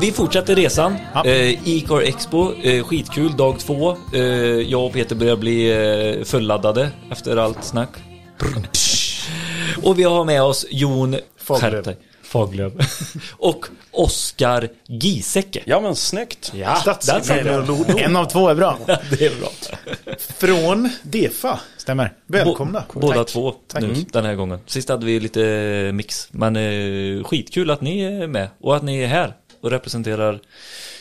vi fortsätter resan. Ja. Eh, E-car Expo, eh, skitkul, dag två. Eh, jag och Peter börjar bli eh, fulladdade efter allt snack. Och vi har med oss Jon dig. Faglöf. och Oskar Giesecke. Ja men snyggt. Ja. En av två är bra. det är bra. Från Defa. Stämmer. Välkomna. Bo- båda Tack. två Tack. nu den här gången. Sist hade vi lite mix. Men eh, skitkul att ni är med och att ni är här och representerar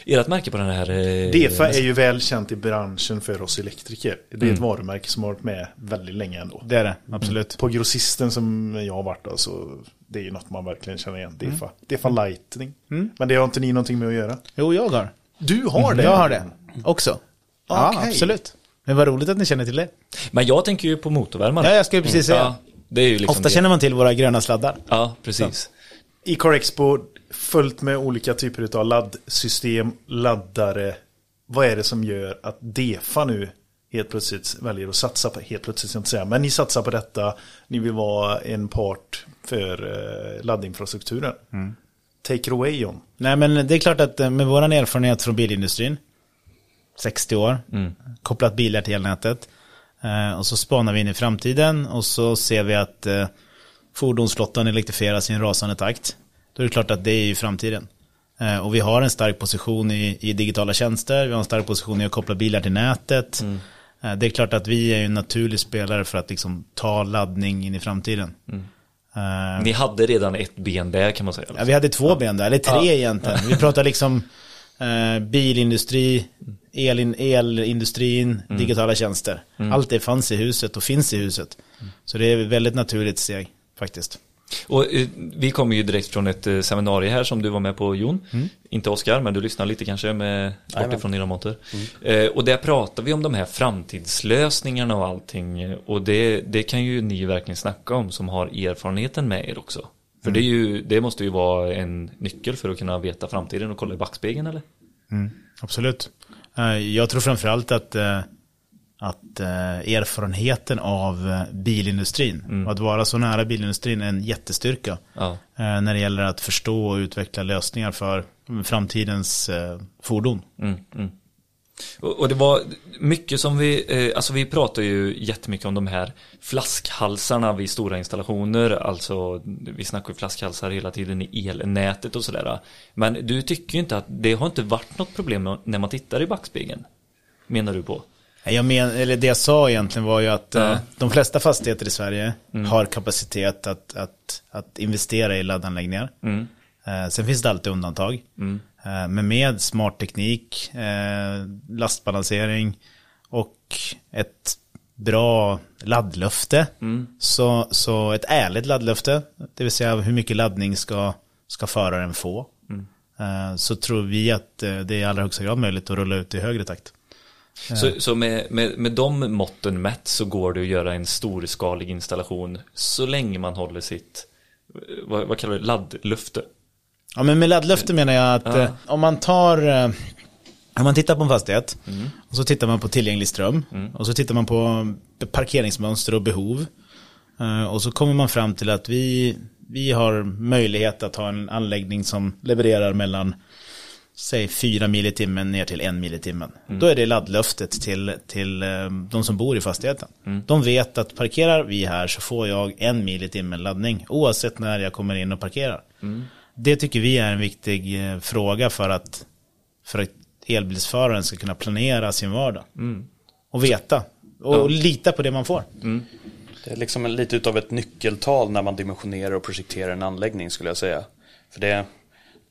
ert märke på den här. Eh, Defa är ju väl känt i branschen för oss elektriker. Det är Mm. ett varumärke som har varit med väldigt länge ändå. Det är det, absolut. På grossisten som jag har varit alltså, det är ju något man verkligen känner igen. Defa. Defa Lightning. Men det har inte ni någonting med att göra? Jo, jag har. Du har det? Jag har det också. Ja, Okej. absolut. Men vad roligt att ni känner till det. Men jag tänker ju på motorvärmare. Ja, jag skulle precis säga. Ja, det är ju liksom Ofta det. känner man till våra gröna sladdar. Ja, precis. I Car Fullt med olika typer av laddsystem, laddare. Vad är det som gör att Defa nu helt plötsligt väljer att satsa på, helt plötsligt ska jag inte säga, men ni satsar på detta, ni vill vara en part för eh, laddinfrastrukturen. Take it away John. Nej, men det är klart att eh, med våran erfarenhet från bilindustrin, 60 år, kopplat bilar till elnätet, eh, och så spanar vi in i framtiden och så ser vi att fordonsflottan elektrifieras i en rasande takt. Då är det klart att det är ju framtiden. Eh, och vi har en stark position i, i digitala tjänster, vi har en stark position i att koppla bilar till nätet. Eh, det är klart att vi är en naturlig spelare för att liksom ta laddning in i framtiden. Eh, Ni hade redan ett ben där kan man säga. Ja, vi hade två ben där, eller tre Ja. egentligen. Vi pratar liksom eh, bilindustri, elin, elindustrin, digitala tjänster. Allt det fanns i huset och finns i huset. Så det är ett väldigt naturligt steg faktiskt. Och eh, vi kommer ju direkt från ett eh, seminarium här som du var med på Jon. Inte Oskar, men du lyssnar lite kanske med bortifrån dina monter. Eh, och där pratar vi om de här framtidslösningarna och allting. Och det, det kan ju ni verkligen snacka om som har erfarenheten med er också. För det, är ju, det måste ju vara en nyckel för att kunna veta framtiden och kolla i backspegeln eller? Absolut. Eh, jag tror framförallt att, att eh, erfarenheten av eh, bilindustrin och att vara så nära bilindustrin är en jättestyrka. Ja. eh, När det gäller att förstå och utveckla lösningar för framtidens eh, fordon. Mm, mm. Och, och det var mycket som vi, eh, alltså vi pratar ju jättemycket om de här flaskhalsarna vid stora installationer, alltså vi snackar ju flaskhalsar hela tiden i elnätet och sådär. Men du tycker ju inte att det har inte varit något problem när man tittar i backspegeln, menar du på? Jag men, eller det jag sa egentligen var ju att Ja. eh, de flesta fastigheter i Sverige har kapacitet att, att, att investera i laddanläggningar. Mm. Eh, sen finns det alltid undantag. Eh, men med smart teknik, lastbalansering och ett bra laddlöfte. Så, så ett ärligt laddlöfte, det vill säga hur mycket laddning ska, ska föraren få. Eh, så tror vi att det är i allra högsta grad möjligt att rulla ut i högre takt. Så, så med, med, med de måtten mätt så går det att göra en storskalig installation så länge man håller sitt, eh, vad, vad kallar du det, laddlöfte? Ja men med laddlöfte menar jag att Ja. eh, om man tar eh, om man tittar på en fastighet och så tittar man på tillgänglig ström och så tittar man på parkeringsmönster och behov eh, och så kommer man fram till att vi, vi har möjlighet att ha en anläggning som levererar mellan säg 4 mil i timmen ner till 1 mil i timmen. Då är det laddlöftet till, till eh, de som bor i fastigheten. De vet att parkerar vi här så får jag en mil i timmen laddning oavsett när jag kommer in och parkerar. Det tycker vi är en viktig eh, fråga för att, för att elbilsföraren ska kunna planera sin vardag. Och veta. Och lita på det man får. Det är liksom en- lite utav ett nyckeltal när man dimensionerar och projekterar en anläggning skulle jag säga. För det,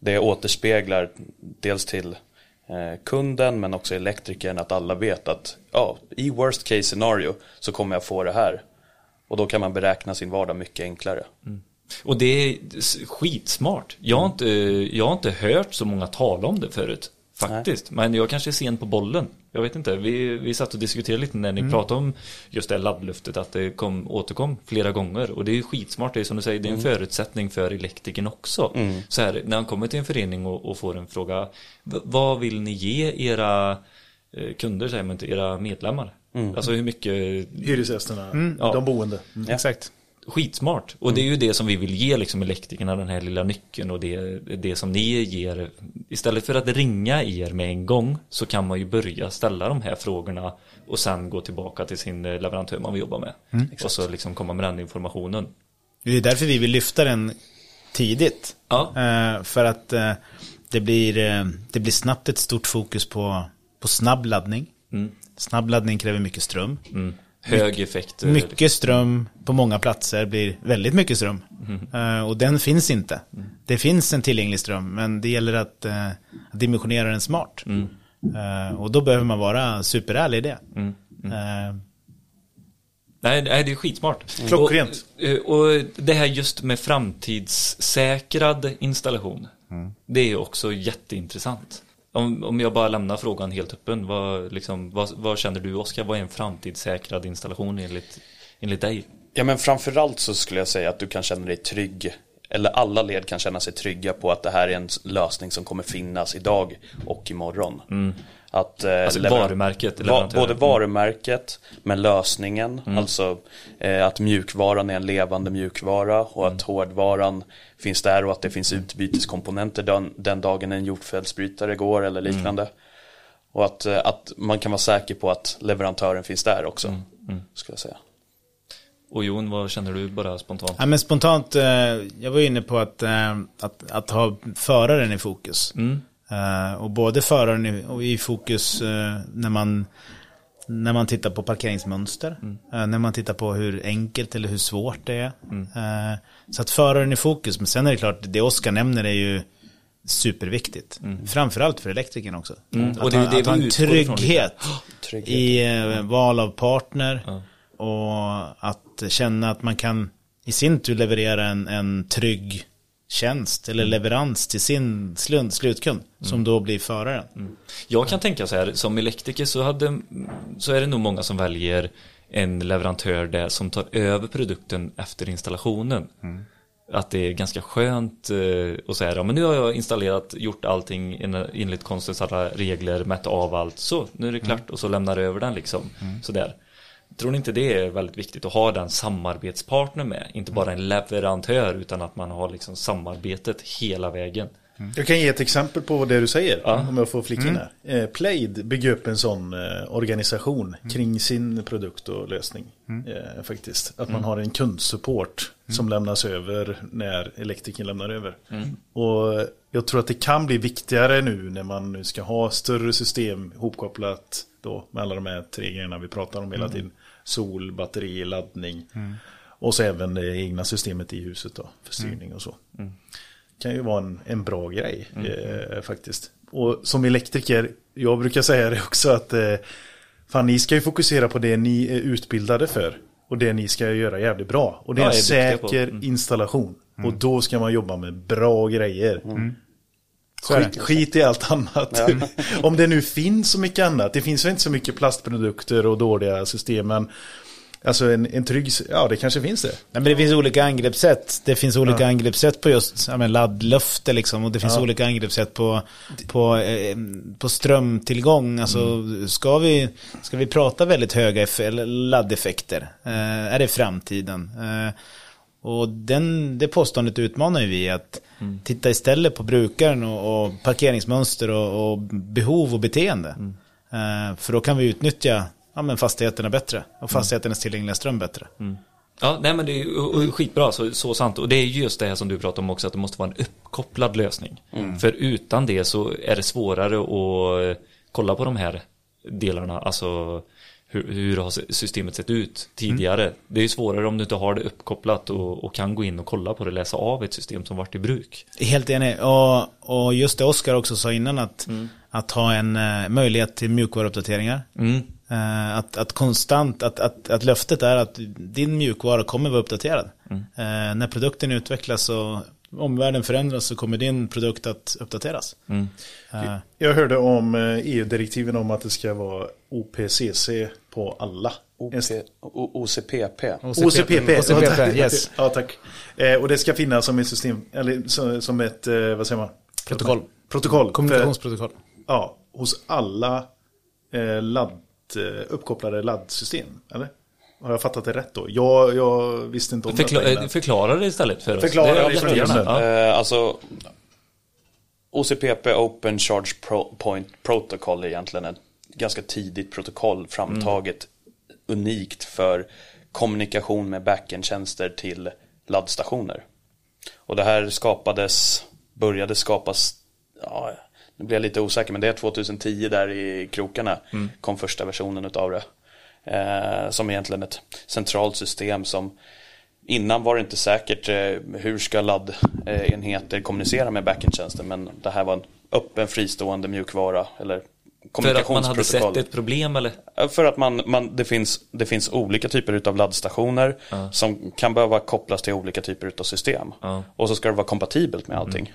det återspeglar dels till eh, kunden men också elektrikern att alla vet att ja, i worst case scenario så kommer jag få det här. Och då kan man beräkna sin vardag mycket enklare. Och det är skitsmart. Jag har, inte, jag har inte hört så många tala om det förut. Faktiskt. Men jag kanske är sen på bollen. Jag vet inte. Vi, vi satt och diskuterade lite när ni pratade om just det laddluftet. Att det kom, återkom flera gånger. Och det är ju skitsmart. Det är som du säger. Det är en förutsättning för elektrikern också. Så här, när han kommer till en förening och, och får en fråga. "V- Vad vill ni ge era eh, kunder, säger man inte, era medlemmar? Alltså hur mycket Hyresgästerna, Ja. de boende. Exakt. Skitsmart. Och det är ju det som vi vill ge liksom elektrikerna, den här lilla nyckeln och det, det som ni ger. Istället för att ringa er med en gång så kan man ju börja ställa de här frågorna och sen gå tillbaka till sin eh, leverantör man vill jobba med. och så liksom komma med den informationen. Det är därför vi vill lyfta den tidigt. Ja. Eh, för att eh, det, blir, det blir snabbt ett stort fokus på, på snabb laddning. Snabb laddning kräver mycket ström. Mm. Hög effekt. Mycket ström på många platser blir väldigt mycket ström. Eh, och den finns inte. Det finns en tillgänglig ström, men det gäller att, att dimensionera den smart. Eh, och då behöver man vara superärlig i det. Eh, Nej, nej, det är skitsmart. Klockrent. Och, och det här just med framtidssäkrad installation. Det är också jätteintressant. Om, om jag bara lämnar frågan helt öppen. Vad, liksom, vad, vad känner du Oskar? Vad är en framtidssäkrad installation enligt, enligt dig? Ja men framförallt så skulle jag säga att du kan känna dig trygg eller alla led kan känna sig trygga på att det här är en lösning som kommer finnas idag och imorgon. Att, eh, Alltså leveran- varumärket, Va, både varumärket, men lösningen, Mm. alltså eh, att mjukvaran är en levande mjukvara och Mm. att hårdvaran finns där och att det finns utbyteskomponenter den, den dagen en jordfelsbrytare går eller Mm. liknande. Och att, eh, att man kan vara säker på att leverantören finns där också, Mm. skulle jag säga. Och Jon, vad känner du bara spontant? Ja, men spontant, eh, jag var inne på att, eh, att, att ha föraren i fokus. Eh, och både föraren i, och i fokus eh, när, man, när man tittar på parkeringsmönster. eh, när man tittar på hur enkelt eller hur svårt det är. Eh, så att föraren i fokus. Men sen är det klart, det Oskar nämner är ju superviktigt. Framförallt för elektrikern också. Att, Och det ha, det att ha en ifrån lite. trygghet, Trygghet. i eh, val av partner. Och att känna att man kan i sin tur leverera en, en trygg tjänst eller leverans till sin slu- slutkund. Som då blir föraren. Jag kan tänka så här, som elektriker så, hade, så är det nog många som väljer en leverantör där som tar över produkten efter installationen. Att det är ganska skönt eh, att säga, ja men nu har jag installerat, gjort allting en- enligt konstens alla regler, mätt av allt, så nu är det klart och så lämnar över den liksom. Sådär. Tror ni inte det är väldigt viktigt att ha den samarbetspartner med? Inte bara en leverantör utan att man har liksom samarbetet hela vägen. Jag kan ge ett exempel på det du säger, Ja. om jag får flika in här. Eh, Plaid bygger upp en sån eh, organisation kring sin produkt och lösning. Eh, faktiskt. Att man har en kundsupport som lämnas över när elektrikern lämnar över. Och jag tror att det kan bli viktigare nu när man nu ska ha större system ihopkopplat då med alla de här tre grejerna vi pratar om hela tiden. Sol, batteri, laddning. Och så även det egna systemet i huset då, för styrning och så kan ju vara en, en bra grej eh, faktiskt. Och som elektriker, jag brukar säga det också att eh, fan ni ska ju fokusera på det ni är utbildade för. Och det ni ska göra jävligt bra. Och det är Ja, en på. säker Mm. installation. Och då ska man jobba med bra grejer. Det. Skit, skit i allt annat. Om det nu finns så mycket annat. Det finns ju inte så mycket plastprodukter och dåliga system. Men alltså en, en trygg, ja det kanske finns det. Nej, men det finns olika angreppssätt. Det finns olika angreppssätt på just ja, men laddlöfte liksom. Och det finns olika angreppssätt på, på, eh, på strömtillgång. Alltså, ska, vi, ska vi prata väldigt höga laddeffekter? Eh, är det framtiden? Eh, och den, det påståendet utmanar ju vi att titta istället på brukaren och, och parkeringsmönster och, och behov och beteende. Eh, för då kan vi utnyttja ja, men fastigheterna bättre och fastigheternas tillgängliga ström bättre. Ja, nej men det är ju och- och skitbra, så, så sant. Och det är ju just det här som du pratar om också, att det måste vara en uppkopplad lösning. För utan det så är det svårare att kolla på de här delarna, alltså hur, hur har systemet sett ut tidigare. Det är ju svårare om du inte har det uppkopplat och, och kan gå in och kolla på det, läsa av ett system som varit i bruk. Helt enig. Och, och just det Oskar också sa innan att, att ha en eh, möjlighet till mjukvaruuppdateringar. Mm. Eh, att, att konstant, att, att, att löftet är att din mjukvara kommer vara uppdaterad. Eh, när produkten utvecklas och omvärlden förändras så kommer din produkt att uppdateras. Eh, Jag hörde om eh, EU-direktiven om att det ska vara OPCC på alla. OP, OCPP. OCPP. OCPP, yes. Ja, tack. Eh, och det ska finnas som ett system, eller som ett, vad säger man? Protokoll. Protokoll. Kommunikationsprotokoll. ja, hos alla ladd, uppkopplade laddsystem, eller? Har jag fattat det rätt då? Jag, jag visste inte om Förkla detta förklara det istället för oss. Förklara Det- det. Ja. Eh, alltså OCPP Open Charge Pro Point Protocol är egentligen ett ganska tidigt protokoll framtaget unikt för kommunikation med backend-tjänster till laddstationer. Och det här skapades, började skapas, ja, nu blir jag lite osäker men det är 2010 där i krokarna kom första versionen utav det. Eh, som egentligen ett centralt system som Innan var det inte säkert eh, hur ska laddenheter kommunicera med backend-tjänsten men det här var en öppen fristående mjukvara eller för att man hade sett ett problem eller? För att man, man, det, finns, det finns olika typer utav laddstationer som kan behöva kopplas till olika typer utav system. Ja. Och så ska det vara kompatibelt med allting.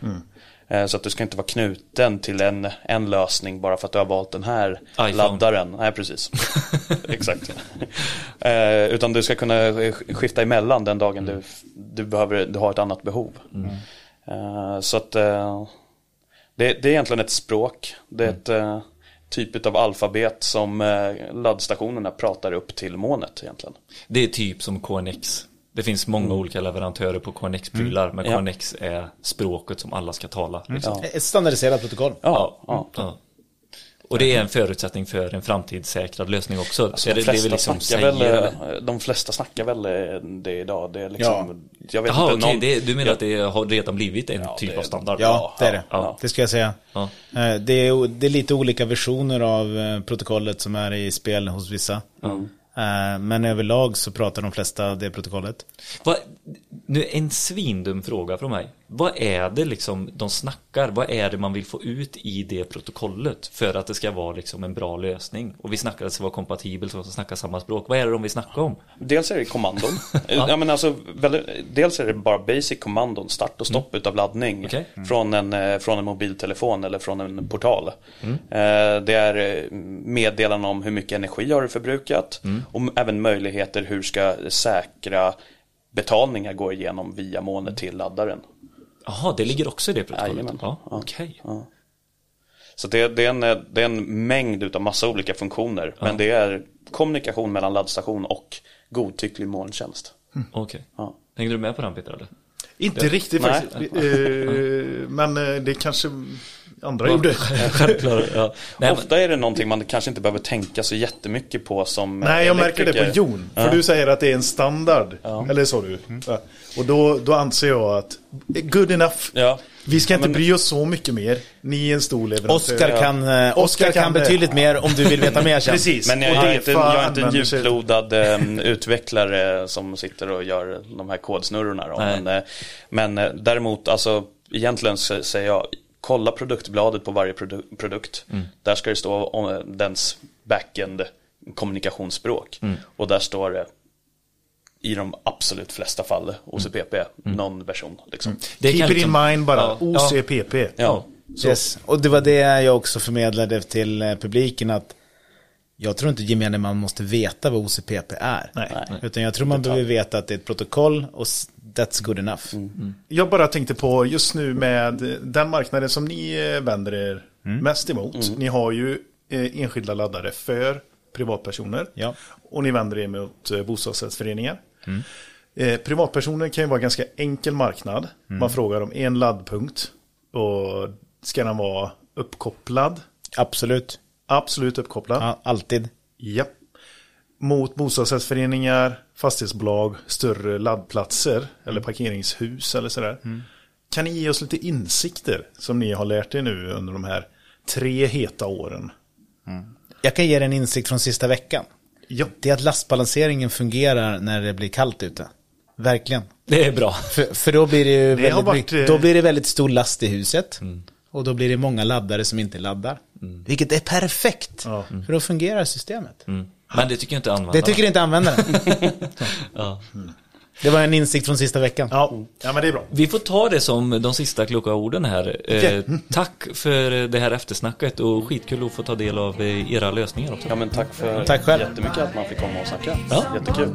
Eh, Så att du ska inte vara knuten till en, en lösning bara för att du har valt den här iPhone. laddaren. Nej, precis. Exakt. Eh, utan du ska kunna sk- skifta emellan den dagen du, du, behöver, du har ett annat behov. Eh, Så att det, det är egentligen ett språk. Det är ett eh, typ av alfabet som eh, laddstationerna pratar upp till molnet egentligen. Det är typ som KNX. Det finns många olika leverantörer på KNX-prylar, men Ja. KNX är språket som alla ska tala. Liksom. Ja. Ett standardiserat protokoll. Ja, ja. Ja. Och det är en förutsättning för en framtidssäkrad lösning också. Alltså, är de, det det flesta liksom snackar säger? väl, eh, de flesta snackar väl eh, det idag. Det är liksom, jag vet Jaha, inte, någon- det, du menar Ja. att det har redan blivit en Ja, typ det- av standard? Ja, det är det. Ja. Det ska jag säga. Ja. Eh, Det är, det är lite olika versioner av protokollet som är i spel hos vissa. Eh, Men överlag så pratar de flesta det protokollet. Vad, nu en svindum fråga från mig. Vad är det liksom de snackar? Vad är det man vill få ut i det protokollet för att det ska vara liksom en bra lösning? Och vi snackar att det ska vara kompatibelt och snacka samma språk. Vad är det de vill snacka om? Dels är det kommandon. ja. men alltså, dels är det bara basic kommandon, start och stopp utav laddning. Mm. Okej. Från, en, eh, från en mobiltelefon eller från en portal. Mm. Eh, Det är eh, meddelanden om hur mycket energi har du förbrukat. Mm. Och även möjligheter hur ska säkra betalningar gå igenom via molnet till laddaren. Jaha, det ligger också i det protokollet? Jajamän. Ja, Ja. okej. Så det, det, är en, det är en mängd utav massa olika funktioner. Men det är kommunikation mellan laddstation och godtycklig molntjänst. Okej. Ja. Hängde du med på den Peter eller? Inte riktigt Nej. faktiskt. Eh, Men eh, det kanske andra gjorde. Självklart, ja. Nej, men, Ofta är det någonting man kanske inte behöver tänka så jättemycket på som eh, Nej, jag märker det på. Jon. För du säger att det är en standard. Eller så du. Ja. Och då, då anser jag att good enough. Ja. Vi ska inte Men- bry oss så mycket mer. Ni är en stor leverantör. Oskar kan, eh, Oskar kan kan det. betydligt mer om du vill veta mer sen. Precis. Men jag, är inte, fan jag är inte en djuplodad eh, utvecklare som sitter och gör de här kodsnurrorna. Då. Men, eh, men eh, däremot, alltså, egentligen säger jag, kolla produktbladet på varje produ- produkt. Där ska det stå om eh, dens backend kommunikationsspråk. Och där står det i de absolut flesta fall OCPP, någon version. Liksom. det Keep it in mind bara. Ja, OCPP. Ja. Yes. Och det var det jag också förmedlade till eh, publiken att jag tror inte gemene man måste veta vad OCPP är. Nej. Utan jag tror man behöver veta att det är ett protokoll och that's good enough. Jag bara tänkte på just nu med den marknaden som ni eh, vänder er mest emot. Ni har ju eh, enskilda laddare för privatpersoner. Ja. Och ni vänder er mot eh, bostadsrättsföreningar. Eh, privatpersoner kan ju vara en ganska enkel marknad. Man frågar om en laddpunkt. Och ska den vara uppkopplad? Absolut. Absolut uppkopplad. Ja, alltid. Ja. Mot bostadsrättsföreningar, fastighetsbolag, större laddplatser eller parkeringshus eller sådär. Kan ni ge oss lite insikter som ni har lärt er nu under de här tre heta åren? Jag kan ge dig en insikt från sista veckan. Ja, Det är att lastbalanseringen fungerar när det blir kallt ute. Verkligen. Det är bra. För, för då, blir det ju har väldigt, varit, eh, då blir det väldigt stor last i huset. Och då blir det många laddare som inte laddar. Vilket är perfekt. Ja. För då fungerar systemet. Men det tycker jag inte användarna. Det tycker inte användaren. Ja. Det var en insikt från sista veckan. ja. ja men det är bra. Vi får ta det som de sista kloka orden här. Eh, tack för det här eftersnacket och skitkul att få ta del av eh, era lösningar också. ja, men tack för Tack själv. jättemycket att man fick komma och snacka. Ja. Jättekul.